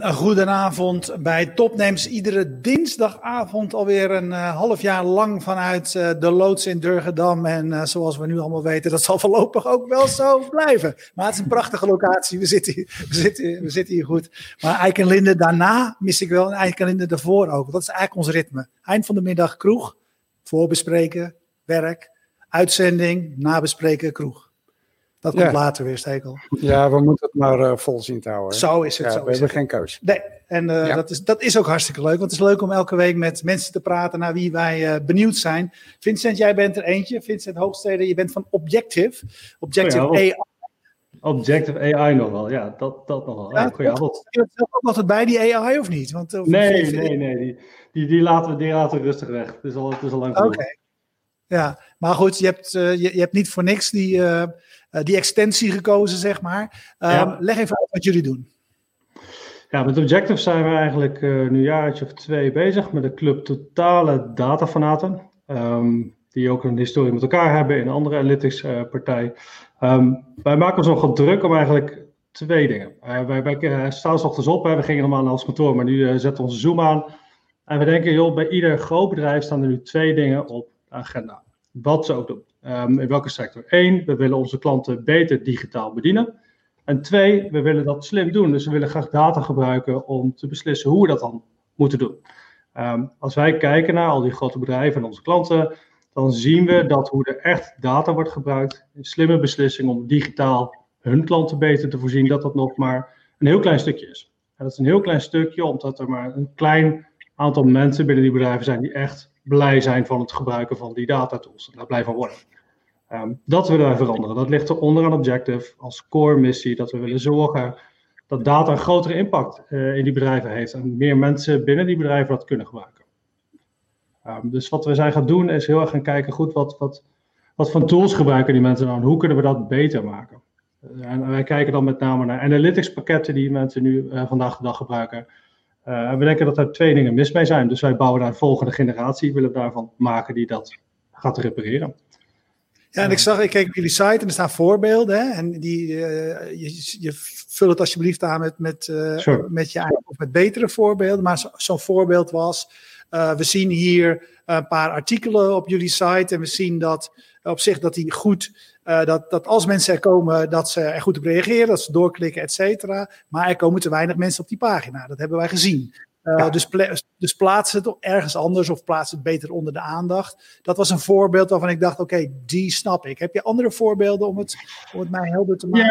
Een, goedenavond bij Topnames. Iedere dinsdagavond alweer een uh, half jaar lang vanuit uh, de loods in Durgedam. En uh, zoals we nu allemaal weten, dat zal voorlopig ook wel zo blijven. Maar het is een prachtige locatie. We zitten, hier, we zitten, we zitten hier goed. Maar Eikenlinde daarna mis ik wel en Eikenlinde daarvoor ook. Dat is eigenlijk ons ritme. Eind van de middag kroeg, voorbespreken, werk, uitzending, nabespreken, kroeg. Dat komt ja. later weer, Stekel. Ja, we moeten het maar uh, vol zien te houden. Zo is het. Ja, zo we hebben geen keus. Nee, en uh, ja. dat, is, dat is ook hartstikke leuk. Want het is leuk om elke week met mensen te praten naar wie wij uh, benieuwd zijn. Vincent, jij bent er eentje. Vincent Hoogstede, je bent van Objective. Objective Oh AI. Objective AI nog wel, ja, dat, dat nog wel. Ja, Ja, goedenavond. Je bent zelf ook altijd bij die AI of niet? Want, of, Nee, nee, nee, die, die, die, laten we, die laten we rustig weg. Het is al, het is al lang Oké. Ja, maar goed, je hebt, uh, je, je, hebt niet voor niks die, uh, die extensie gekozen, zeg maar. Um, Ja. Leg even uit wat jullie doen. Ja, met Objective zijn we eigenlijk uh, nu een jaartje of twee bezig met een club totale datafanaten. Um, die ook een historie met elkaar hebben in een andere analytics uh, partij. Um, wij maken ons nogal druk om eigenlijk twee dingen. Uh, wij wij staan s ochtends op, hè, we gingen normaal naar ons kantoor, maar nu zetten we onze Zoom aan. En we denken, joh, bij ieder groot bedrijf staan er nu twee dingen op de agenda. Wat ze ook doen. Um, in welke sector? Eén, we willen onze klanten beter digitaal bedienen. En twee, we willen dat slim doen. Dus we willen graag data gebruiken om te beslissen hoe we dat dan moeten doen. Um, als wij kijken naar al die grote bedrijven en onze klanten, dan zien we dat hoe er echt data wordt gebruikt, een slimme beslissing om digitaal hun klanten beter te voorzien, dat dat nog maar een heel klein stukje is. En dat is een heel klein stukje, omdat er maar een klein aantal mensen binnen die bedrijven zijn die echt blij zijn van het gebruiken van die datatools. En daar blij van worden. Um, dat willen wij veranderen. Dat ligt er onderaan Objective als core missie. Dat we willen zorgen dat data een grotere impact uh, in die bedrijven heeft. En meer mensen binnen die bedrijven dat kunnen gebruiken. Um, dus wat we zijn gaan doen is heel erg gaan kijken, goed, wat, wat, wat voor tools gebruiken die mensen nou hoe kunnen we dat beter maken? Uh, en wij kijken dan met name naar analytics pakketten die mensen nu uh, vandaag de dag gebruiken. Uh, en we denken dat er twee dingen mis mee zijn. Dus wij bouwen daar een volgende generatie, willen we daarvan maken die dat gaat repareren. Ja, en ik zag, ik keek op jullie site en er staan voorbeelden. Hè? En die, uh, je, je vul het alsjeblieft aan met, met, uh, sure. met je eigen of met betere voorbeelden. Maar zo'n zo voorbeeld was, uh, we zien hier een paar artikelen op jullie site en we zien dat op zich dat die goed uh, dat, dat als mensen er komen, dat ze er goed op reageren, dat ze doorklikken, et cetera. Maar er komen te weinig mensen op die pagina. Dat hebben wij gezien. Uh, ja. dus, dus plaats het ergens anders of plaats het beter onder de aandacht. Dat was een voorbeeld waarvan ik dacht, oké, okay, die snap ik. Heb je andere voorbeelden om het, om het mij helder te maken?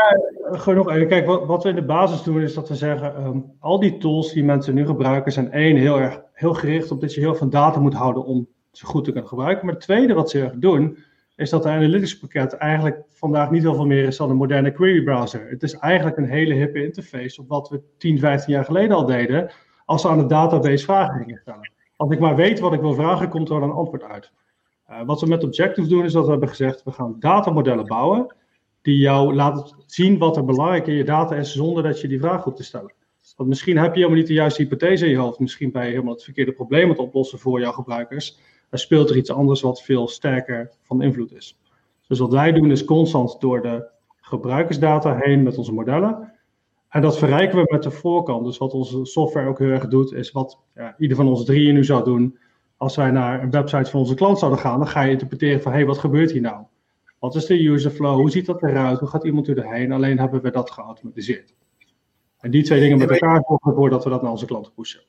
Ja, genoeg. Kijk, wat, wat we in de basis doen is dat we zeggen, um, al die tools die mensen nu gebruiken zijn één, heel erg heel gericht op dat je heel veel data moet houden om ze goed te kunnen gebruiken. Maar het tweede wat ze erg doen, is dat de analytics pakket eigenlijk vandaag niet heel veel meer is dan een moderne query browser. Het is eigenlijk een hele hippe interface op wat we 10, 15 jaar geleden al deden, als we aan de database vragen gingen stellen. Als ik maar weet wat ik wil vragen, komt er een antwoord uit. Uh, wat we met Objective doen, is dat we hebben gezegd, we gaan datamodellen bouwen, die jou laten zien wat er belangrijk in je data is, zonder dat je die vraag hoeft te stellen. Want misschien heb je helemaal niet de juiste hypothese in je hoofd, misschien ben je helemaal het verkeerde probleem aan het oplossen voor jouw gebruikers, dan speelt er iets anders wat veel sterker van invloed is. Dus wat wij doen is constant door de gebruikersdata heen met onze modellen. En dat verrijken we met de voorkant. Dus wat onze software ook heel erg doet, is wat ja, ieder van ons drieën nu zou doen. Als wij naar een website van onze klant zouden gaan, dan ga je interpreteren van hé, hey, wat gebeurt hier nou? Wat is de user flow? Hoe ziet dat eruit? Hoe gaat iemand erheen? Alleen hebben we dat geautomatiseerd. En die twee dingen met elkaar zorgen ervoor dat we dat naar onze klanten pushen.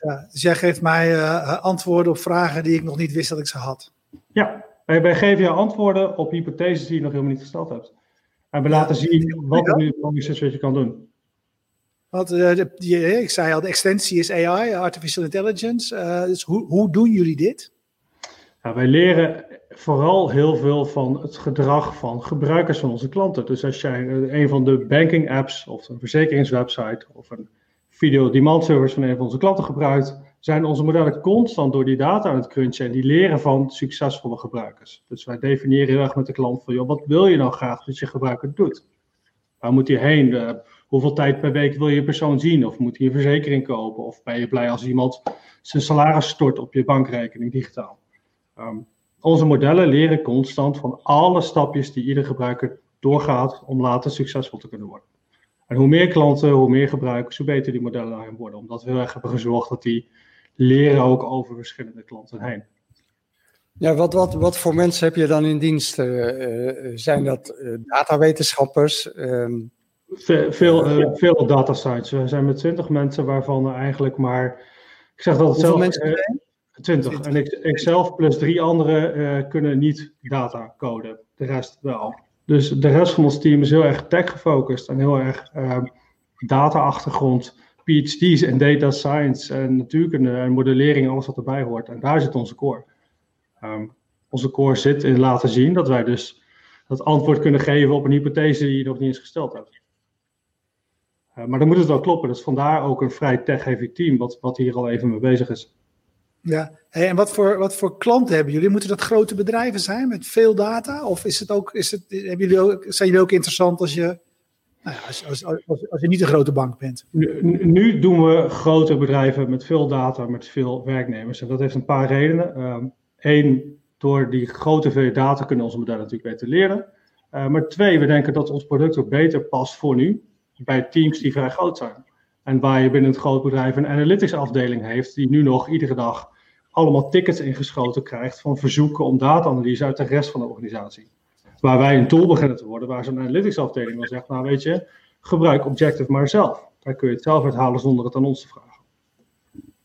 Ja, dus jij geeft mij uh, antwoorden op vragen die ik nog niet wist dat ik ze had. Ja, wij, wij geven jou antwoorden op hypotheses die je nog helemaal niet gesteld hebt. En we ja, laten zien wat er nu is wat je kan doen. Want uh, de, die, ik zei al, de extensie is AI, Artificial Intelligence. Uh, dus hoe, hoe doen jullie dit? Ja, wij leren vooral heel veel van het gedrag van gebruikers van onze klanten. Dus als jij een van de banking apps of een verzekeringswebsite of een video demand service van een van onze klanten gebruikt, zijn onze modellen constant door die data aan het crunchen en die leren van succesvolle gebruikers. Dus wij definiëren heel erg met de klant van, joh, wat wil je nou graag dat je gebruiker doet? Waar moet hij heen? Uh, hoeveel tijd per week wil je persoon zien? Of moet hij een verzekering kopen? Of ben je blij als iemand zijn salaris stort op je bankrekening digitaal? Um, onze modellen leren constant van alle stapjes die ieder gebruiker doorgaat om later succesvol te kunnen worden. En hoe meer klanten, hoe meer gebruikers, hoe beter die modellen daarin worden. Omdat we heel erg hebben gezorgd dat die leren ook over verschillende klanten heen. Ja, wat, wat, wat voor mensen heb je dan in dienst? Uh, zijn dat uh, datawetenschappers? Um, Ve veel, veel data science. We zijn met twintig mensen waarvan eigenlijk maar. Ik zeg dat het zelf. 20. En ik, ik zelf plus drie anderen kunnen niet data coden. De rest wel. Dus de rest van ons team is heel erg tech gefocust en heel erg uh, data-achtergrond, PhD's en data science en natuurkunde en modellering, alles wat erbij hoort. En daar zit onze core. Um, onze core zit in laten zien dat wij dus dat antwoord kunnen geven op een hypothese die je nog niet eens gesteld hebt. Uh, maar dan moet het wel kloppen. Dus vandaar ook een vrij tech-heavy team, wat, wat hier al even mee bezig is. Ja, en wat voor, wat voor klanten hebben jullie? Moeten dat grote bedrijven zijn met veel data? Of is het ook, is het, hebben jullie ook, zijn jullie ook interessant als je, nou als, als, als, als, je niet een grote bank bent? Nu, doen we grote bedrijven met veel data, met veel werknemers. En dat heeft een paar redenen. Eén, ehm, door die grote veel data kunnen onze modellen natuurlijk beter leren. Uh, maar twee, we denken dat ons product ook beter past voor nu, bij teams die vrij groot zijn. En waar je binnen het groot bedrijf een analytics afdeling heeft, die nu nog iedere dag allemaal tickets ingeschoten krijgt van verzoeken om data-analyse uit de rest van de organisatie. Waar wij een tool beginnen te worden, waar zo'n analytics afdeling dan zegt, nou weet je, gebruik Objective maar zelf. Daar kun je het zelf uithalen zonder het aan ons te vragen.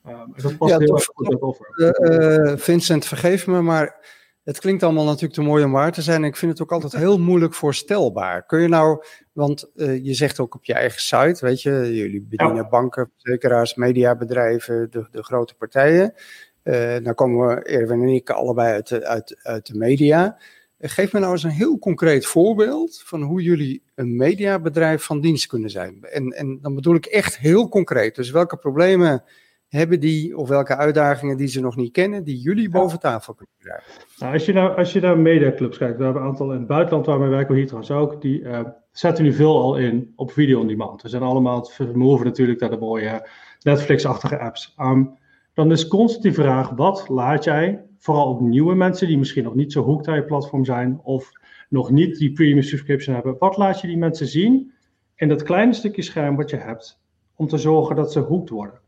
Uh, dat past heel erg goed over. Uh, uh, Vincent, vergeef me, maar het klinkt allemaal natuurlijk te mooi om waar te zijn. ik vind het ook altijd heel moeilijk voorstelbaar. Kun je nou, want uh, je zegt ook op je eigen site, weet je, jullie bedienen ja. banken, verzekeraars, mediabedrijven, de, de grote partijen. Uh, dan komen we, Erwin en ik, allebei uit de, uit, uit de media. Uh, geef me nou eens een heel concreet voorbeeld van hoe jullie een mediabedrijf van dienst kunnen zijn. En, en dan bedoel ik echt heel concreet. Dus welke problemen hebben die, of welke uitdagingen die ze nog niet kennen, die jullie boven tafel kunnen krijgen? Nou, als, je nou, als je naar mediaclubs kijkt, we hebben een aantal in het buitenland waar we werken, hier trouwens ook, die uh, zetten nu veel al in op video on demand. We zijn allemaal het vermoeven natuurlijk naar de mooie Netflix-achtige apps. Um, dan is constant die vraag: wat laat jij, vooral ook nieuwe mensen die misschien nog niet zo hooked aan je platform zijn of nog niet die premium subscription hebben, wat laat je die mensen zien in dat kleine stukje scherm wat je hebt om te zorgen dat ze hooked worden?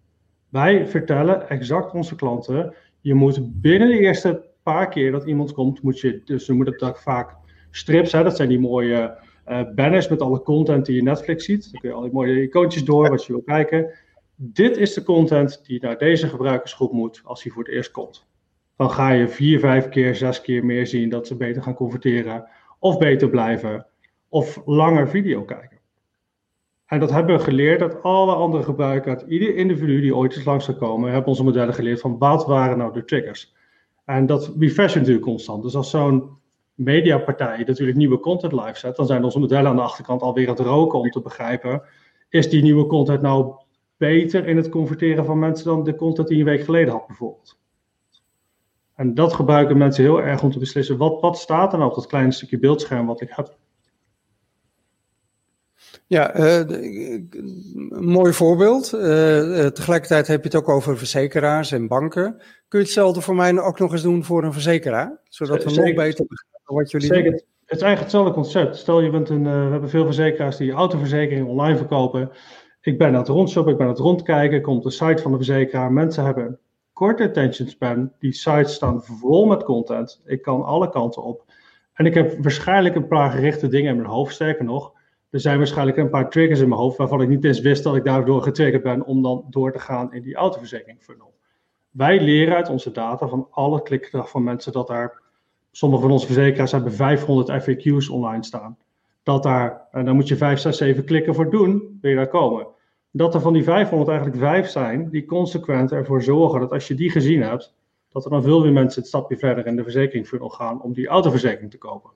Wij vertellen exact onze klanten: je moet binnen de eerste paar keer dat iemand komt, moet je, dus we moeten dat vaak strips, hè, dat zijn die mooie uh, banners met alle content die je Netflix ziet. Dan kun je al die mooie icoontjes door wat je wil kijken dit is de content die naar deze gebruikersgroep moet als hij voor het eerst komt. Dan ga je vier, vijf keer, zes keer meer zien dat ze beter gaan converteren, of beter blijven, of langer video kijken. En dat hebben we geleerd dat alle andere gebruikers, ieder individu die ooit is langsgekomen, hebben onze modellen geleerd van wat waren nou de triggers. En dat refreshen natuurlijk constant. Dus als zo'n mediapartij natuurlijk nieuwe content live zet, dan zijn onze modellen aan de achterkant alweer het roken om te begrijpen, is die nieuwe content nou beter in het converteren van mensen dan de content die je een week geleden had, bijvoorbeeld. En dat gebruiken mensen heel erg om te beslissen, wat, wat staat er nou op dat kleine stukje beeldscherm wat ik heb? Ja, uh, een mooi voorbeeld. Uh, uh, tegelijkertijd heb je het ook over verzekeraars en banken. Kun je hetzelfde voor mij ook nog eens doen voor een verzekeraar? Zodat we nog beter begrijpen wat jullie Zeker. doen? Het is eigenlijk hetzelfde concept. Stel je bent een, we hebben veel verzekeraars die autoverzekeringen online verkopen. Ik ben aan het rondshoppen, ik ben aan het rondkijken, komt de site van de verzekeraar. Mensen hebben een korte attention span. Die sites staan vol met content. Ik kan alle kanten op. En ik heb waarschijnlijk een paar gerichte dingen in mijn hoofd. Sterker nog, er zijn waarschijnlijk een paar triggers in mijn hoofd waarvan ik niet eens wist dat ik daardoor getriggerd ben om dan door te gaan in die autoverzekering funnel. Wij leren uit onze data van alle klikgedrag van mensen dat daar, sommige van onze verzekeraars hebben 500 FAQ's online staan. Dat daar, en daar moet je 5, 6, 7 klikken voor doen, wil je daar komen dat er van die 500 eigenlijk vijf zijn die consequent ervoor zorgen dat als je die gezien hebt, dat er dan veel meer mensen het stapje verder in de verzekeringfunnel gaan om die autoverzekering te kopen.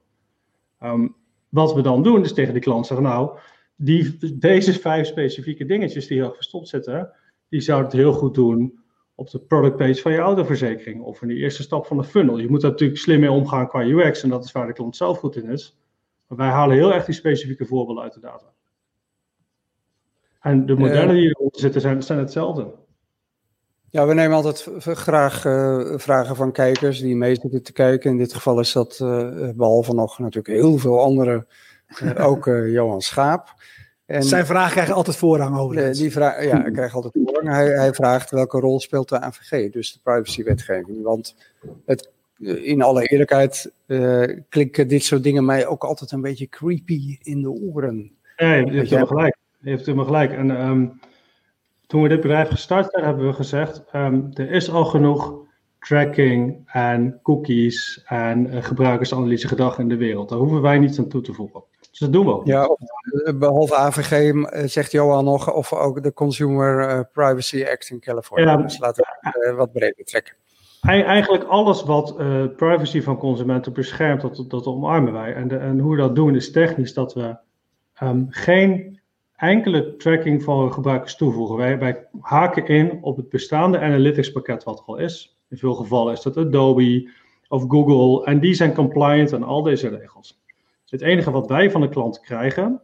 Um, wat we dan doen is tegen die klant zeggen, nou, die, deze vijf specifieke dingetjes die hier verstopt zitten, die zouden het heel goed doen op de product page van je autoverzekering of in de eerste stap van de funnel. Je moet daar natuurlijk slim mee omgaan qua UX en dat is waar de klant zelf goed in is. Maar wij halen heel erg die specifieke voorbeelden uit de data. En de modellen die eronder zitten zijn, zijn hetzelfde. Ja, we nemen altijd graag uh, vragen van kijkers die mee zitten te kijken. In dit geval is dat, uh, behalve nog natuurlijk heel veel andere, uh, ook Johan Schaap. En, Zijn vragen krijgen altijd voorrang over. die vraag, ja, hij krijgt altijd voorrang. Hij, hij vraagt welke rol speelt de AVG, dus de privacywetgeving. Want het, in alle eerlijkheid uh, klinken dit soort dingen mij ook altijd een beetje creepy in de oren. Ja, je, hebt helemaal gelijk. Je hebt helemaal gelijk. En ehm, toen we dit bedrijf gestart hebben, hebben we gezegd: um, er is al genoeg tracking en cookies en uh, gebruikersanalyse gedrag in de wereld. Daar hoeven wij niets aan toe te voegen. Dus dat doen we ook. Ja, eh, behalve AVG eh, zegt Johan nog, of ook de Consumer Privacy Act in Californië. Ja, dus laten we wat breder trekken. Eigenlijk alles wat uh, privacy van consumenten beschermt, dat, dat omarmen wij. En, de, en hoe we dat doen is technisch dat we um, geen enkele tracking van gebruikers toevoegen. Wij, wij haken in op het bestaande analytics pakket wat er al is. In veel gevallen is dat Adobe of Google en die zijn compliant aan al deze regels. Dus het enige wat wij van de klant krijgen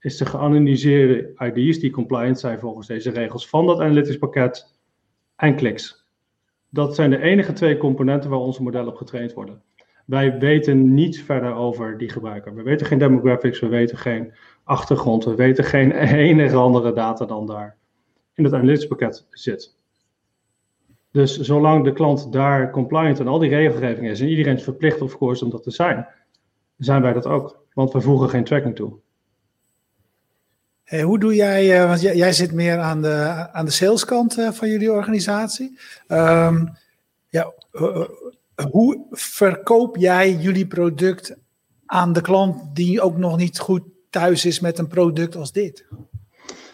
is de geanonimiseerde ID's die compliant zijn volgens deze regels van dat analytics pakket en kliks. Dat zijn de enige twee componenten waar onze modellen op getraind worden. Wij weten niets verder over die gebruiker. We weten geen demographics, we weten geen achtergrond, we weten geen enige andere data dan daar in het analytics pakket zit. Dus zolang de klant daar compliant aan al die regelgeving is en iedereen is verplicht of course om dat te zijn, zijn wij dat ook. Want we voegen geen tracking toe. Hey, hoe doe jij, uh, want jij, zit meer aan de, aan de saleskant uh, van jullie organisatie. Um, ja, uh, hoe verkoop jij jullie product aan de klant die ook nog niet goed thuis is met een product als dit?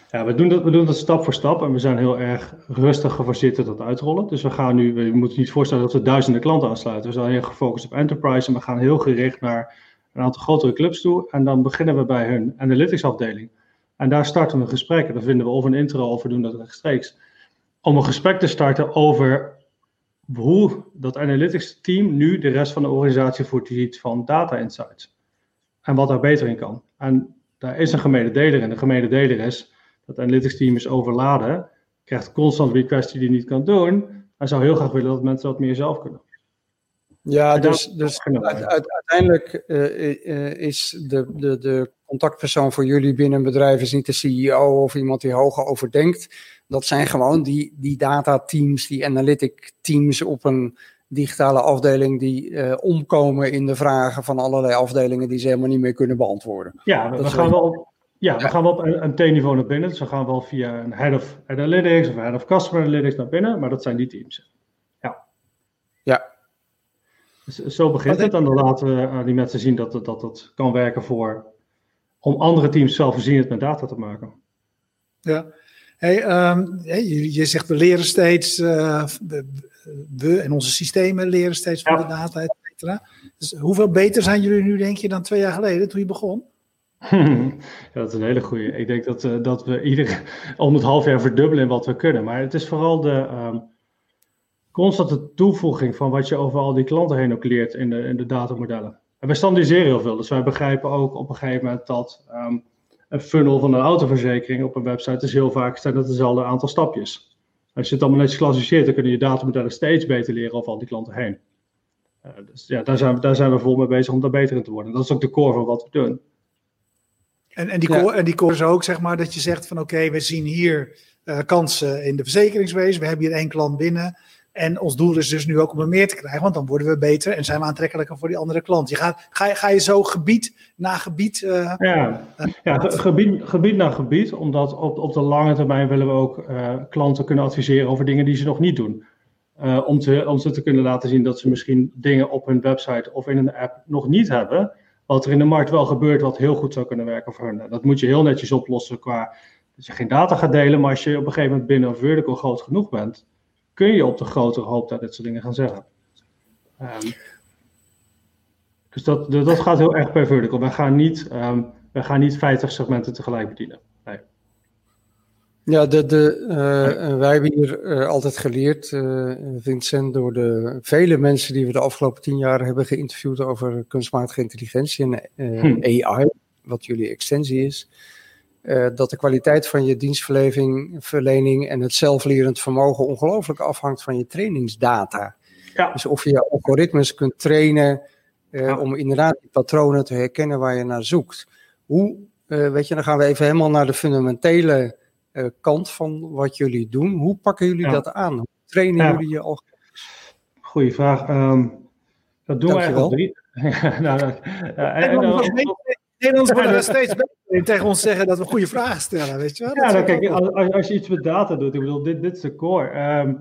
Ja, we doen, dat, we doen dat stap voor stap en we zijn heel erg rustig geforceerd tot dat uitrollen. Dus we gaan nu, we moeten niet voorstellen dat we duizenden klanten aansluiten. We zijn heel gefocust op enterprise en we gaan heel gericht naar een aantal grotere clubs toe. En dan beginnen we bij hun analytics afdeling. En daar starten we een gesprek. En dan vinden we of een intro of we doen dat rechtstreeks. Om een gesprek te starten over hoe dat analytics team nu de rest van de organisatie voorziet van data insights. En wat daar beter in kan. En daar is een gemene deler. En de gemene deler is dat analytics team is overladen, krijgt constant requests die hij niet kan doen. Hij zou heel graag willen dat mensen wat meer zelf kunnen. Ja, dus, dus uiteindelijk uh, is de, de, de contactpersoon voor jullie binnen een bedrijf is niet de CEO of iemand die hoger overdenkt. Dat zijn gewoon die, die data-teams, die analytic teams op een digitale afdeling die omkomen in de vragen van allerlei afdelingen die ze helemaal niet meer kunnen beantwoorden. Ja, we, gaan wel ja, we gaan wel op een, T-niveau naar binnen. Dus we gaan wel via een Head of Analytics of Head of Customer Analytics naar binnen, maar dat zijn die teams. Ja. Ja. Dus zo begint het en dan laten we uh, die mensen zien dat het, dat het kan werken voor, om andere teams zelfvoorzienend met data te maken. Ja. Hey, um, je, je, zegt we leren steeds, uh, we, en onze systemen leren steeds van de data, et cetera. Dus hoeveel beter zijn jullie nu, denk je, dan twee jaar geleden toen je begon? ja, dat is een hele goede. Ik denk dat, uh, dat we ieder om het half jaar verdubbelen in wat we kunnen. Maar het is vooral de um, constante toevoeging van wat je over al die klanten heen ook leert in de, in de datamodellen. En wij standaardiseren heel veel. Dus wij begrijpen ook op een gegeven moment dat um, een funnel van een autoverzekering op een website is heel vaak zijn dat hetzelfde aantal stapjes. Als je het allemaal netjes klassificeert, dan kunnen je datamodellen steeds beter leren over al die klanten heen. Uh, dus ja, daar zijn, we, daar zijn we vol mee bezig om daar beter in te worden. Dat is ook de core van wat we doen. En, en, die core, en die core is ook zeg maar dat je zegt van oké, we zien hier uh, kansen in de verzekeringswezen. We hebben hier één klant binnen. En ons doel is dus nu ook om er meer te krijgen, want dan worden we beter en zijn we aantrekkelijker voor die andere klant. Je gaat, ga, je, ga je zo gebied na gebied. Uh, ja, uh, ja gebied, gebied na gebied, omdat op, op de lange termijn willen we ook uh, klanten kunnen adviseren over dingen die ze nog niet doen. om, te, om ze te kunnen laten zien dat ze misschien dingen op hun website of in een app nog niet hebben wat er in de markt wel gebeurt, wat heel goed zou kunnen werken voor hen. Dat moet je heel netjes oplossen qua dat je geen data gaat delen, maar als je op een gegeven moment binnen een vertical groot genoeg bent, kun je op de grotere hoop daar dit soort dingen gaan zeggen. Um, dus dat, dat gaat heel erg per vertical. Wij gaan niet, um, wij gaan niet 50 segmenten tegelijk bedienen. Nee. Ja, de, de, uh, wij hebben hier uh, altijd geleerd, uh, Vincent, door de vele mensen die we de afgelopen tien jaar hebben geïnterviewd over kunstmatige intelligentie en hm. AI, wat jullie extensie is, dat de kwaliteit van je dienstverlening en het zelflerend vermogen ongelooflijk afhangt van je trainingsdata. Ja. Dus of je je algoritmes kunt trainen ja. om inderdaad die patronen te herkennen waar je naar zoekt. Hoe weet je, dan gaan we even helemaal naar de fundamentele kant van wat jullie doen. Hoe pakken jullie dat aan? Hoe trainen jullie je al? Goeie vraag. Um, dat doen we eigenlijk drie. nou, dat, Nederlanders worden er steeds beter tegen ons zeggen dat we goede vragen stellen, weet je wel? Ja, nou, kijk, als, als, je iets met data doet, ik bedoel, dit, dit is de core. Um,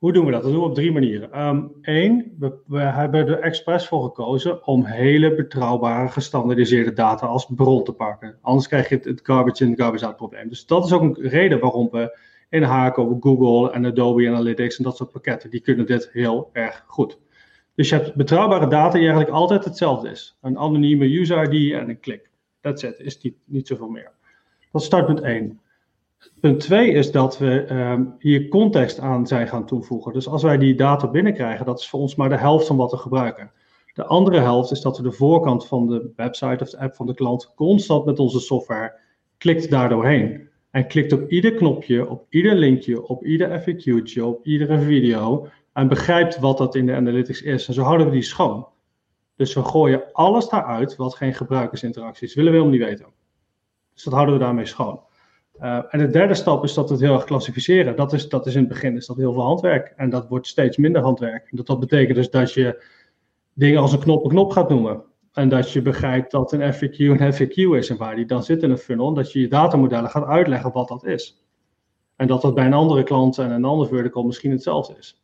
hoe doen we dat? Dat doen we op drie manieren. Eén, um, we, we, hebben er expres voor gekozen om hele betrouwbare, gestandardiseerde data als bron te pakken. Anders krijg je het, het garbage in, garbage out probleem. Dus dat is ook een reden waarom we inhaken op Google en Adobe Analytics en dat soort pakketten. Die kunnen dit heel erg goed. Dus je hebt betrouwbare data die eigenlijk altijd hetzelfde is. Een anonieme user ID en een klik. That's it, is niet, niet zoveel meer. Dat is startpunt 1. Punt 2 is dat we um, hier context aan zijn gaan toevoegen. Dus als wij die data binnenkrijgen, dat is voor ons maar de helft van wat we gebruiken. De andere helft is dat we de voorkant van de website of de app van de klant constant met onze software klikt daar doorheen. En klikt op ieder knopje, op ieder linkje, op ieder FAQ'tje, op iedere video. En begrijpt wat dat in de analytics is. En zo houden we die schoon. Dus we gooien alles daaruit wat geen gebruikersinteractie is. Willen we helemaal niet weten. Dus dat houden we daarmee schoon. Uh, en de derde stap is dat het heel erg klassificeren. Dat is, dat is in het begin is dat heel veel handwerk. En dat wordt steeds minder handwerk. Dat, dat betekent dus dat je dingen als een knop een knop gaat noemen. En dat je begrijpt dat een FAQ een FAQ is en waar die dan zit in een funnel. Dat je je datamodellen gaat uitleggen wat dat is. En dat dat bij een andere klant en een ander vertical misschien hetzelfde is.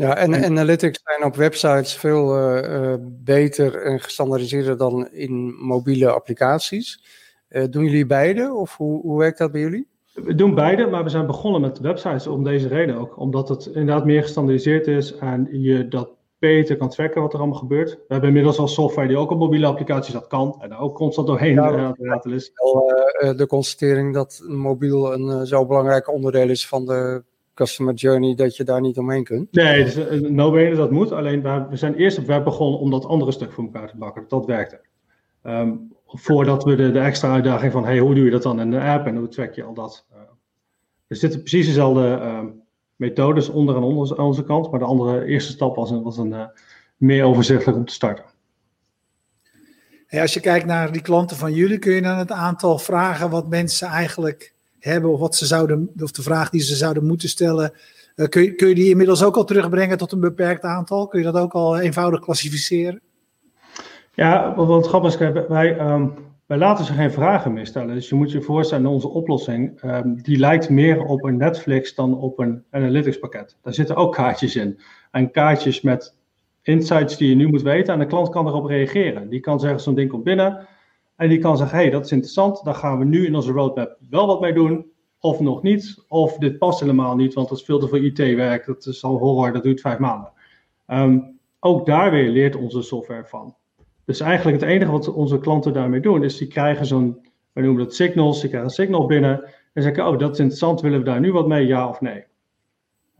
Ja, en, analytics zijn op websites veel uh, beter en gestandardiseerder dan in mobiele applicaties. Uh, doen jullie beide of hoe, hoe werkt dat bij jullie? We doen beide, maar we zijn begonnen met websites om deze reden ook. Omdat het inderdaad meer gestandardiseerd is en je dat beter kan tracken wat er allemaal gebeurt. We hebben inmiddels al software die ook op mobiele applicaties dat kan en daar ook constant doorheen ja, uh, is. Uh, de constatering dat mobiel een zo belangrijk onderdeel is van de customer journey dat je daar niet omheen kunt. Nee, dus, no dat moet. Alleen we zijn eerst op web begonnen om dat andere stuk voor elkaar te bakken. Dat werkte. Um, voordat we de, de, extra uitdaging van hey, hoe doe je dat dan in de app en hoe track je al dat. Uh, er zitten precies dezelfde uh, methodes onder en onder aan onze kant, maar de andere eerste stap was een, was een uh, meer overzichtelijk om te starten. Hey, als je kijkt naar die klanten van jullie, kun je dan het aantal vragen wat mensen eigenlijk hebben, of wat ze zouden, of de vraag die ze zouden moeten stellen, uh, kun, je, kun je die inmiddels ook al terugbrengen tot een beperkt aantal? Kun je dat ook al eenvoudig klassificeren? Ja, wat grappig is, wij, um, wij laten ze geen vragen meer stellen. Dus je moet je voorstellen, onze oplossing, um, die lijkt meer op een Netflix dan op een analytics pakket. Daar zitten ook kaartjes in. En kaartjes met insights die je nu moet weten. En de klant kan erop reageren. Die kan zeggen, zo'n ding komt binnen. En die kan zeggen, hey, dat is interessant. Daar gaan we nu in onze roadmap wel wat mee doen. Of nog niet. Of dit past helemaal niet, want dat is veel te veel IT-werk. Dat is al horror, dat duurt vijf maanden. Um, ook daar weer leert onze software van. Dus eigenlijk het enige wat onze klanten daarmee doen, is die krijgen zo'n, we noemen dat signals, die krijgen een signal binnen en zeggen, oh dat is interessant, willen we daar nu wat mee, ja of nee?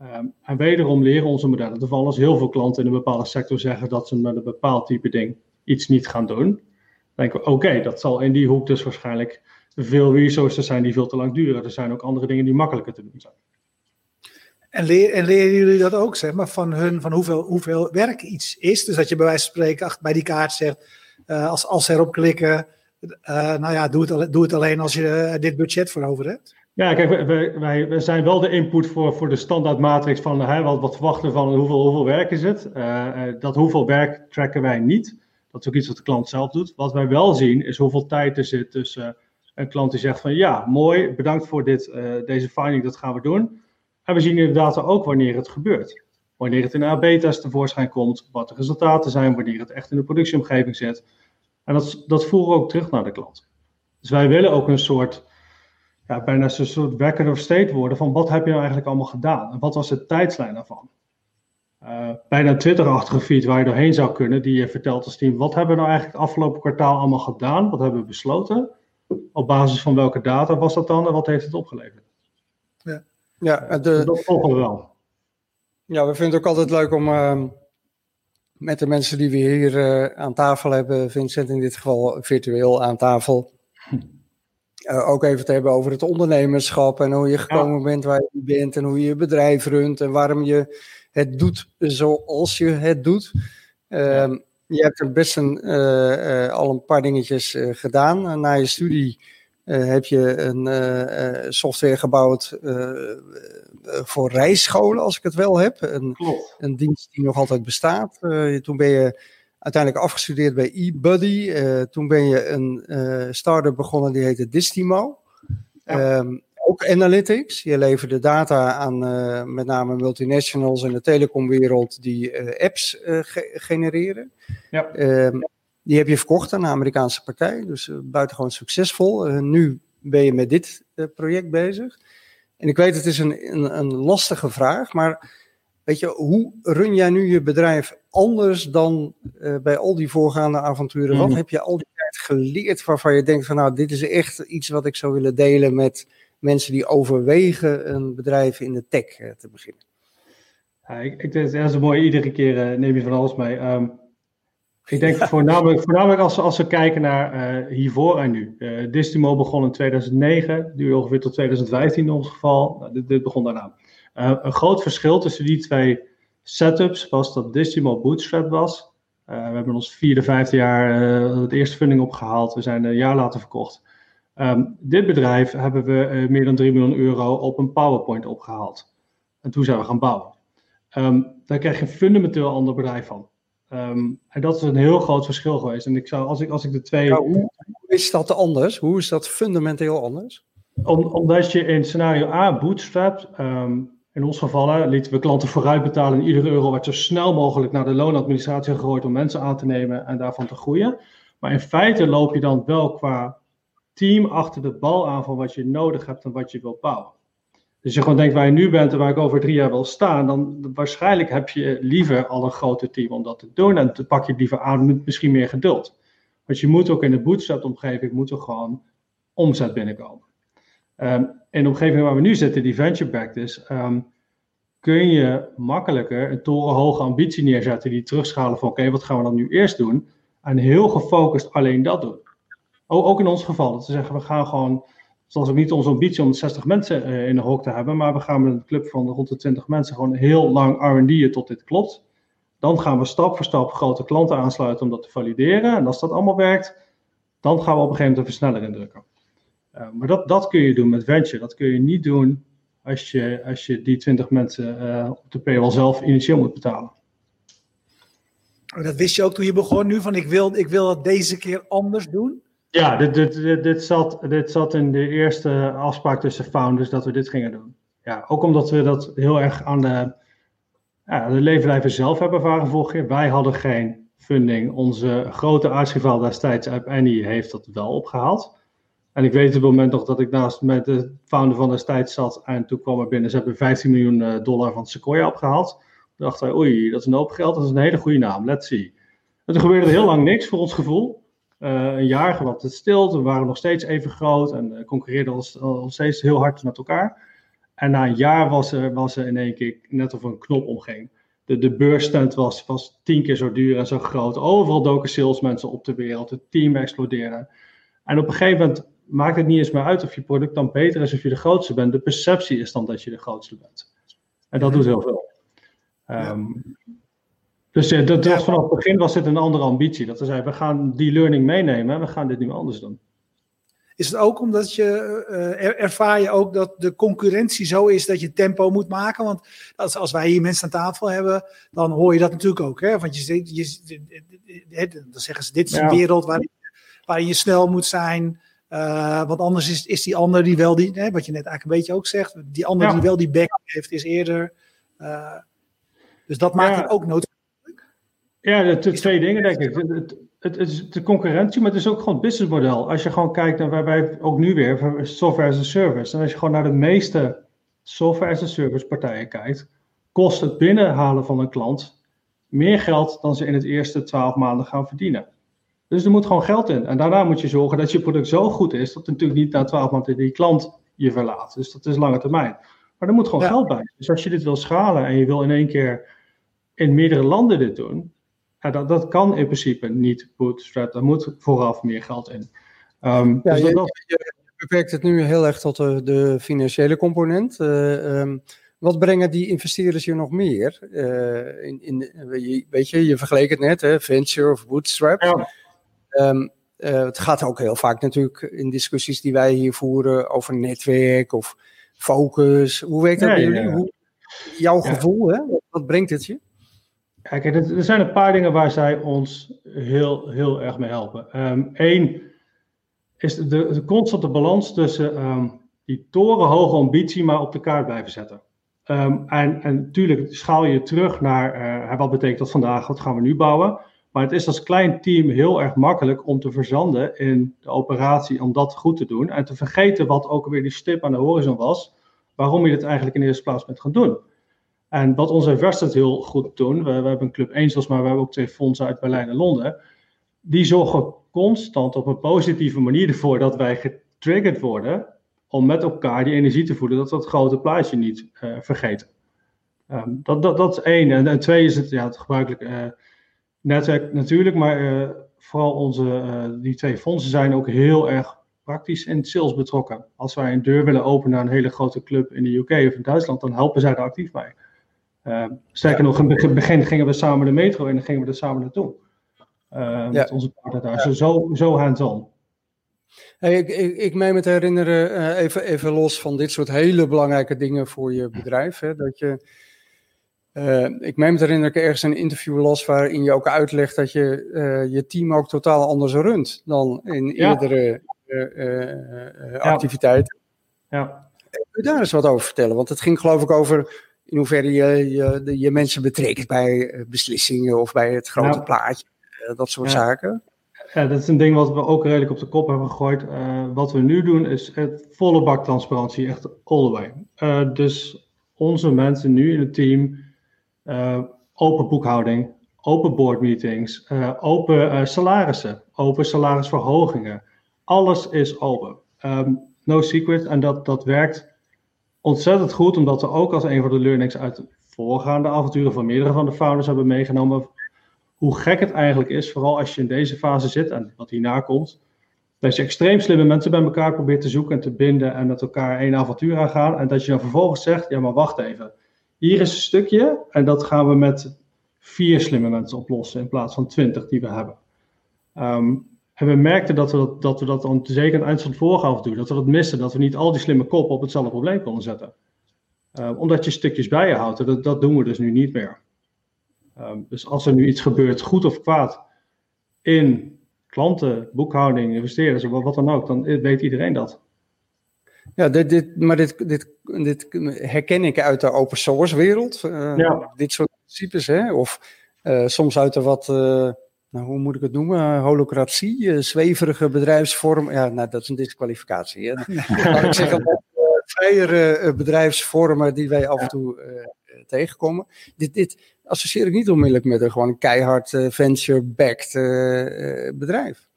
Um, en wederom leren onze modellen te vallen als heel veel klanten in een bepaalde sector zeggen dat ze met een bepaald type ding iets niet gaan doen. Dan denken we, oké, dat zal in die hoek dus waarschijnlijk veel resources zijn die veel te lang duren. Er zijn ook andere dingen die makkelijker te doen zijn. En, leer, en leren jullie dat ook, zeg maar, van hun, van hoeveel, hoeveel werk iets is? Dus dat je bij wijze van spreken achter bij die kaart zegt, uh, als, als ze erop klikken, uh, nou ja, doe het, doe het alleen als je uh, dit budget voor over hebt. Ja, kijk, wij, wij, wij zijn wel de input voor, voor de standaard matrix van hè, wat, wat verwachten van hoeveel, hoeveel werk is het. dat hoeveel werk tracken wij niet. Dat is ook iets wat de klant zelf doet. Wat wij wel zien is hoeveel tijd er zit tussen een klant die zegt van ja, mooi, bedankt voor dit, deze finding, dat gaan we doen. En we zien inderdaad ook wanneer het gebeurt. Wanneer het in een AB-test tevoorschijn komt, wat de resultaten zijn, wanneer het echt in de productieomgeving zit. En dat, dat voeren we ook terug naar de klant. Dus wij willen ook een soort, ja, bijna een soort record of state worden van wat heb je nou eigenlijk allemaal gedaan? En wat was de tijdslijn daarvan? Uh, bijna Twitter-achtige feed waar je doorheen zou kunnen, die je vertelt als team, wat hebben we nou eigenlijk het afgelopen kwartaal allemaal gedaan? Wat hebben we besloten? Op basis van welke data was dat dan en wat heeft het opgeleverd? Ja. Ja, de, dat volgen we wel. Ja, we vinden het ook altijd leuk om uh, met de mensen die we hier uh, aan tafel hebben, Vincent in dit geval virtueel aan tafel, uh, ook even te hebben over het ondernemerschap en hoe je gekomen ja. bent waar je bent en hoe je je bedrijf runt en waarom je het doet zoals je het doet. Ja. Ehm, je hebt er best een, al een paar dingetjes gedaan. na je studie heb je een software gebouwd voor reisscholen, als ik het wel heb. Een, een dienst die nog altijd bestaat. toen ben je uiteindelijk afgestudeerd bij eBuddy. toen ben je een start-up begonnen die heette Distimo. Ja. Ehm, ook analytics. Je leverde data aan uh, met name multinationals in de telecomwereld die uh, apps ge genereren. Ja. Ehm, die heb je verkocht aan een Amerikaanse partij, dus buitengewoon succesvol. nu ben je met dit project bezig. En ik weet, het is een, een, een, lastige vraag, maar weet je, hoe run jij nu je bedrijf anders dan bij al die voorgaande avonturen? Wat mhm. heb je al die tijd geleerd waarvan je denkt van nou, dit is echt iets wat ik zou willen delen met mensen die overwegen een bedrijf in de tech eh, te beginnen? Ja, ik, ik denk, dat is mooi, iedere keer uh, neem je van alles mee. Um, ik denk voornamelijk, voornamelijk als, als we kijken naar uh, hiervoor en nu. Uh, Distimo begon in 2009, duurde ongeveer tot 2015 in ons geval. Nou, dit, dit, begon daarna. Uh, een groot verschil tussen die twee setups was dat Distimo Bootstrap was. we hebben ons vierde, vijfde jaar het eerste funding opgehaald. We zijn een jaar later verkocht. Ehm, dit bedrijf hebben we uh, meer dan 3 miljoen euro op een PowerPoint opgehaald. En toen zijn we gaan bouwen. Um, daar krijg je een fundamenteel ander bedrijf van. Um, en dat is een heel groot verschil geweest. En ik zou, als ik, als ik de twee. hoe is dat anders? Hoe is dat fundamenteel anders? Om, omdat je in scenario A bootstrapt. in ons geval lieten we klanten vooruit betalen. En iedere euro werd zo snel mogelijk naar de loonadministratie gegooid om mensen aan te nemen en daarvan te groeien. Maar in feite loop je dan wel qua team achter de bal aan van wat je nodig hebt en wat je wilt bouwen. Dus je gewoon denkt waar je nu bent en waar ik over drie jaar wil staan, dan waarschijnlijk heb je liever al een groter team om dat te doen en dan pak je liever aan met misschien meer geduld. Want je moet ook in de bootstrap omgeving moet er gewoon omzet binnenkomen. Um, in de omgeving waar we nu zitten, die venture-backed is, ehm, kun je makkelijker een torenhoge ambitie neerzetten die terugschalen van oké, wat gaan we dan nu eerst doen? En heel gefocust alleen dat doen. Ook in ons geval. Dat we zeggen, we gaan gewoon. Zoals ook niet onze ambitie om 60 mensen uh, in de hok te hebben. Maar we gaan met een club van rond de 20 mensen gewoon heel lang RD'en tot dit klopt. Dan gaan we stap voor stap grote klanten aansluiten om dat te valideren. En als dat allemaal werkt, dan gaan we op een gegeven moment een versneller indrukken. Uh, maar dat, dat kun je doen met venture. Dat kun je niet doen als je, als je die 20 mensen uh, op de paywall zelf initieel moet betalen. Dat wist je ook toen je begon nu, van ik wil, ik wil het deze keer anders doen? Ja, dit, dit, dit, zat, dit zat in de eerste afspraak tussen founders dat we dit gingen doen. Ja, ook omdat we dat heel erg aan de, ja, de zelf hebben ervaren vorig jaar. Wij hadden geen funding. Onze grote aardsrivaal destijds, Annie, heeft dat wel opgehaald. En ik weet op het moment nog dat ik naast met de founder van destijds zat en toen kwam er binnen, ze hebben 15 miljoen eh, dollar van Sequoia opgehaald. Toen dachten wij, oei, dat is een hoop geld, dat is een hele goede naam, let's see. En toen gebeurde heel lang niks voor ons gevoel. Eh, een jaar wat het stil. We waren nog steeds even groot en uh, concurreerden ons nog steeds heel hard met elkaar. En na een jaar was er, was er in één keer net of een knop omging. De, de beursstand was, was tien keer zo duur en zo groot. Overal doken salesmensen op de wereld. Het team explodeerde. En op een gegeven moment maakt het niet eens meer uit of je product dan beter is of je de grootste bent. De perceptie is dan dat je de grootste bent. En dat doet heel veel. Um, dus uh, dat, dat, vanaf het begin was dit een andere ambitie. Dat we zeiden, we gaan die learning meenemen en we gaan dit nu anders doen. Is het ook omdat je uh, ervaar je ook dat de concurrentie zo is dat je tempo moet maken? Want als, als wij hier mensen aan tafel hebben, dan hoor je dat natuurlijk ook. Hè? Want je, je, dan zeggen ze: dit is een wereld waarin, waarin je snel moet zijn. Uh, want anders is, is die ander die wel die, hè, wat je net eigenlijk een beetje ook zegt, die ander die wel die back heeft, is eerder. Uh, dus dat maakt het ook noodzakelijk. Ja, de, twee dingen denk ik. Het, het, het, is de concurrentie, maar het is ook gewoon het businessmodel. Als je gewoon kijkt naar waar wij ook nu weer, software as a service. En als je gewoon naar de meeste software as a service partijen kijkt, kost het binnenhalen van een klant meer geld dan ze in het eerste twaalf maanden gaan verdienen. Dus er moet gewoon geld in. En daarna moet je zorgen dat je product zo goed is, dat natuurlijk niet na twaalf maanden die klant je verlaat. Dus dat is lange termijn. Maar er moet gewoon geld bij. Dus als je dit wil schalen en je wil in één keer in meerdere landen dit doen, ja, dat, dat kan in principe niet bootstrap. Daar moet vooraf meer geld in. Um, ja, dus je, beperkt het nu heel erg tot de, de financiële component. Uh, um, Wat brengen die investeerders je nog meer? in, in, weet je, je vergeleek het net, hè, venture of bootstrap. Ja. Ehm, het gaat ook heel vaak natuurlijk in discussies die wij hier voeren over netwerk of focus. Hoe werkt dat bij jullie? Hoe, jouw gevoel, hè? Wat brengt het je? Kijk, er zijn een paar dingen waar zij ons heel, heel erg mee helpen. Eén ehm, is de, constante balans tussen ehm, die torenhoge ambitie, maar op de kaart blijven zetten. Ehm, en, en natuurlijk schaal je terug naar uh, wat betekent dat vandaag, wat gaan we nu bouwen. Maar het is als klein team heel erg makkelijk om te verzanden in de operatie om dat goed te doen. En te vergeten wat ook weer die stip aan de horizon was, waarom je het eigenlijk in de eerste plaats bent gaan doen. En wat onze investors heel goed doen, we, hebben een Club Angels, maar we hebben ook twee fondsen uit Berlijn en Londen. Die zorgen constant op een positieve manier ervoor dat wij getriggerd worden om met elkaar die energie te voeden, dat het grote plaatje niet uh, vergeten. Um, dat, dat, dat is één. En, twee is het, ja, het gebruikelijke uh, netwerk natuurlijk, maar uh, vooral onze, die twee fondsen zijn ook heel erg praktisch in sales betrokken. Als wij een deur willen openen naar een hele grote club in de UK of in Duitsland, dan helpen zij er actief bij. Uh, sterker nog, in het begin gingen we samen de metro en dan gingen we er samen naartoe. Uh, met onze partner daar. Zo, zo hands-on. Hey, ik, ik, ik meen me te herinneren, uh, even, even los van dit soort hele belangrijke dingen voor je bedrijf, hè, dat je, uh, ik meen me te herinneren dat ik ergens een interview los waarin je ook uitlegt dat je je team ook totaal anders runt dan in eerdere activiteiten. Ja. Kun je daar eens wat over vertellen? Want het ging geloof ik over in hoeverre je, je, je mensen betrekt bij eh, beslissingen of bij het grote plaatje, eh, dat soort zaken. Ja, dat is een ding wat we ook redelijk op de kop hebben gegooid. Uh, wat we nu doen is het volle bak transparantie, echt all the way. Uh, dus onze mensen nu in het team, uh, open boekhouding, open board meetings, open salarissen, open salarisverhogingen. Alles is open. Um, no secret. En dat, dat werkt ontzettend goed, omdat we ook als een van de learnings uit voorgaande avonturen van meerdere van de founders hebben meegenomen. Hoe gek het eigenlijk is, vooral als je in deze fase zit en wat hierna komt. Dat je extreem slimme mensen bij elkaar probeert te zoeken en te binden en met elkaar één avontuur aangaan. En dat je dan vervolgens zegt: ja, maar wacht even. Hier is een stukje en dat gaan we met vier slimme mensen oplossen in plaats van twintig die we hebben. Um, en we merkten dat we dat, dat, we dat dan zeker aan het eind van het vorige doen, dat we dat missen, dat we niet al die slimme koppen op hetzelfde probleem konden zetten. Uh, omdat je stukjes bij je houdt. Dat, dat doen we dus nu niet meer. Um, dus als er nu iets gebeurt, goed of kwaad, in klanten, boekhouding, investeerders, of wat dan ook, dan weet iedereen dat. Ja, dit, dit, maar dit, dit, dit herken ik uit de open source wereld. Uh, ja. Dit soort principes, hè? of uh, soms uit de wat nou, hoe moet ik het noemen? Holocratie, uh, zweverige bedrijfsvorm. Ja, nou, dat is een disqualificatie. Hè? Ik zeggen, uh, vrijere uh, bedrijfsvormen die wij af en toe tegenkomen. Dit, dit associeer ik niet onmiddellijk met een gewoon keihard venture-backed bedrijf.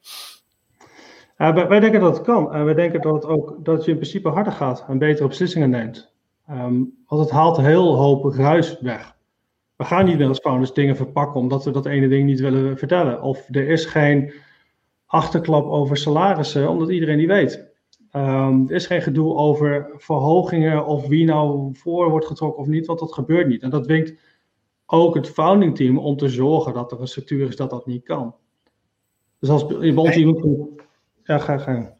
wij, wij, denken dat het kan. En wij denken dat, het ook, dat je in principe harder gaat en betere beslissingen neemt. Um, want het haalt heel hoop ruis weg we gaan niet meer als founders dingen verpakken omdat we dat ene ding niet willen vertellen. Of er is geen achterklap over salarissen, omdat iedereen die weet. Um, er is geen gedoe over verhogingen of wie nou voor wordt getrokken of niet, want dat gebeurt niet. En dat dwingt ook het founding team om te zorgen dat er een structuur is dat dat niet kan. Dus als je iemand. Ja, ga.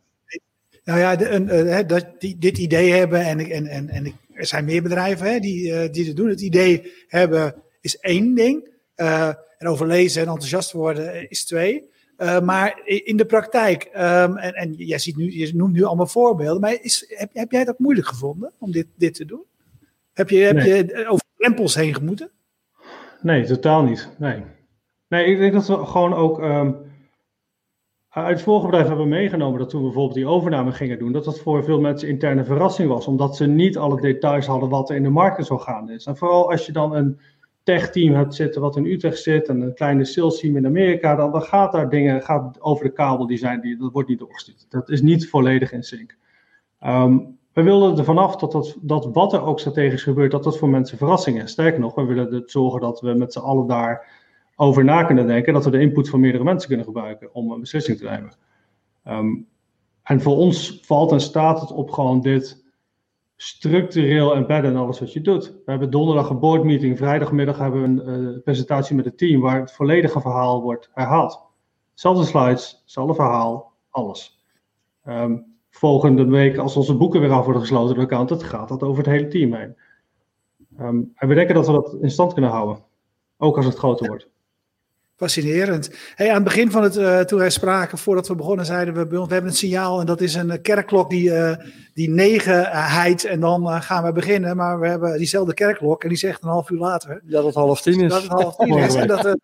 Nou ja, de, uh, dat, die, dit idee hebben en, en, en, en er zijn meer bedrijven hè, die, uh, die het doen. Het idee hebben is één ding. Uh, en overlezen en enthousiast worden is twee. Uh, maar in de praktijk, um, en, en jij ziet nu, je noemt nu allemaal voorbeelden, maar is, heb, heb jij dat moeilijk gevonden om dit, dit te doen? Heb je, heb je over drempels heen gemoeten? Nee, totaal niet. Nee. Nee, ik denk dat we gewoon ook um, uit het vorige bedrijf hebben meegenomen dat toen we bijvoorbeeld die overname gingen doen, dat dat voor veel mensen interne verrassing was, omdat ze niet alle details hadden wat er in de markt zo gaande is. En vooral als je dan een tech-team hebt zitten wat in Utrecht zit en een kleine sales team in Amerika, dan, dan gaat daar dingen gaat over de kabel die zijn, die, dat wordt niet doorgestuurd. Dat is niet volledig in sync. Um, we wilden er vanaf dat, dat, dat wat er ook strategisch gebeurt, dat dat voor mensen verrassing is. Sterker nog, we willen het zorgen dat we met z'n allen daar over na kunnen denken, dat we de input van meerdere mensen kunnen gebruiken om een beslissing te nemen. Um, en voor ons valt en staat het op gewoon dit structureel embedden in alles wat je doet. We hebben donderdag een boardmeeting, vrijdagmiddag hebben we een presentatie met het team waar het volledige verhaal wordt herhaald. Zelfde slides, hetzelfde verhaal, alles. Ehm, volgende week, als onze boeken weer af worden gesloten door de accountant, gaat dat over het hele team heen. Ehm, en we denken dat we dat in stand kunnen houden, ook als het groter wordt. Fascinerend. Hey, aan het begin van het, uh, toen wij spraken, voordat we begonnen, zeiden we, we hebben een signaal en dat is een kerkklok die, uh, die negen heidt en dan uh, gaan we beginnen. Maar we hebben diezelfde kerkklok en die zegt een half uur later. Dat het half tien is. Dat het half tien is. en dat, dat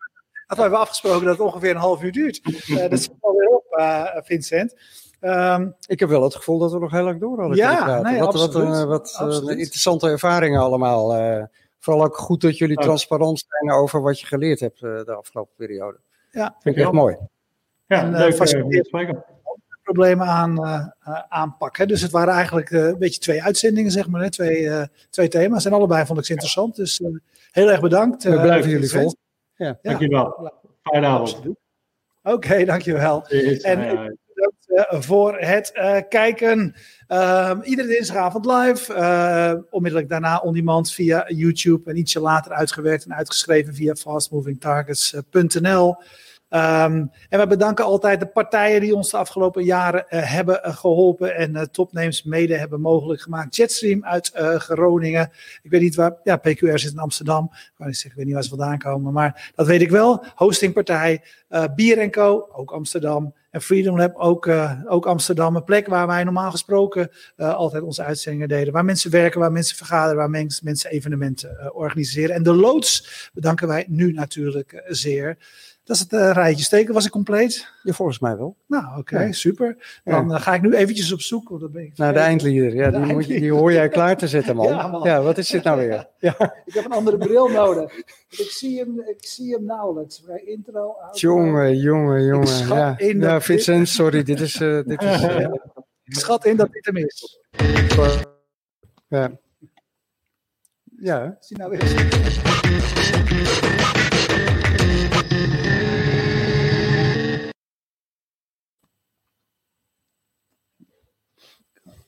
hebben we afgesproken dat het ongeveer een half uur duurt. dat zit alweer op, Vincent. Um, ik heb wel het gevoel dat we nog heel lang door hadden ja, nee, wat, absoluut, wat, wat absoluut. interessante ervaringen allemaal. Vooral ook goed dat jullie transparant zijn over wat je geleerd hebt uh, de afgelopen periode. Ja, vind ik echt mooi. Ja, en, leuk uh, problemen aan, uh, aanpakken. Dus het waren eigenlijk een beetje twee uitzendingen, zeg maar. Hè? Twee, twee thema's. En allebei vond ik ze interessant. Dus heel erg bedankt. We blijven jullie vol. Ja. Dankjewel. Fijne avond. Oké, okay, dankjewel. En, uh, voor het uh, kijken. Uh, iedere dinsdagavond live. Uh, onmiddellijk daarna on demand via YouTube. En ietsje later uitgewerkt en uitgeschreven via fastmovingtargets.nl. Um, en we bedanken altijd de partijen die ons de afgelopen jaren uh, hebben uh, geholpen en uh, topnames mede hebben mogelijk gemaakt. Jetstream uit Groningen. Ik weet niet waar, ja, PQR zit in Amsterdam. Ik, kan niet zeggen, ik weet niet waar ze vandaan komen, maar dat weet ik wel. Hostingpartij, Bier Co, ook Amsterdam. En Freedom Lab, ook, ook Amsterdam. Een plek waar wij normaal gesproken altijd onze uitzendingen deden. Waar mensen werken, waar mensen vergaderen, waar mens, mensen evenementen organiseren. En de loods bedanken wij nu natuurlijk zeer. Dat is het uh, rijtje steken. Was ik compleet? Ja, volgens mij wel. Nou, oké, okay, ja. super. Dan ja. uh, ga ik nu eventjes op zoek. Want dan ben ik Naar de eindlieder. Ja, die, moet je, die hoor jij klaar te zetten, man. Ja, man. ja wat is dit nou weer? Ja. Ik heb een andere bril nodig. Ik zie hem, ik zie hem nauwelijks. Bij intro. Jongen, jongen, jongen. Ja, in ja Vincent, sorry. Dit is... Uh, dit is ik schat in dat dit hem is. Ja. Ja. Zie nou weer eens.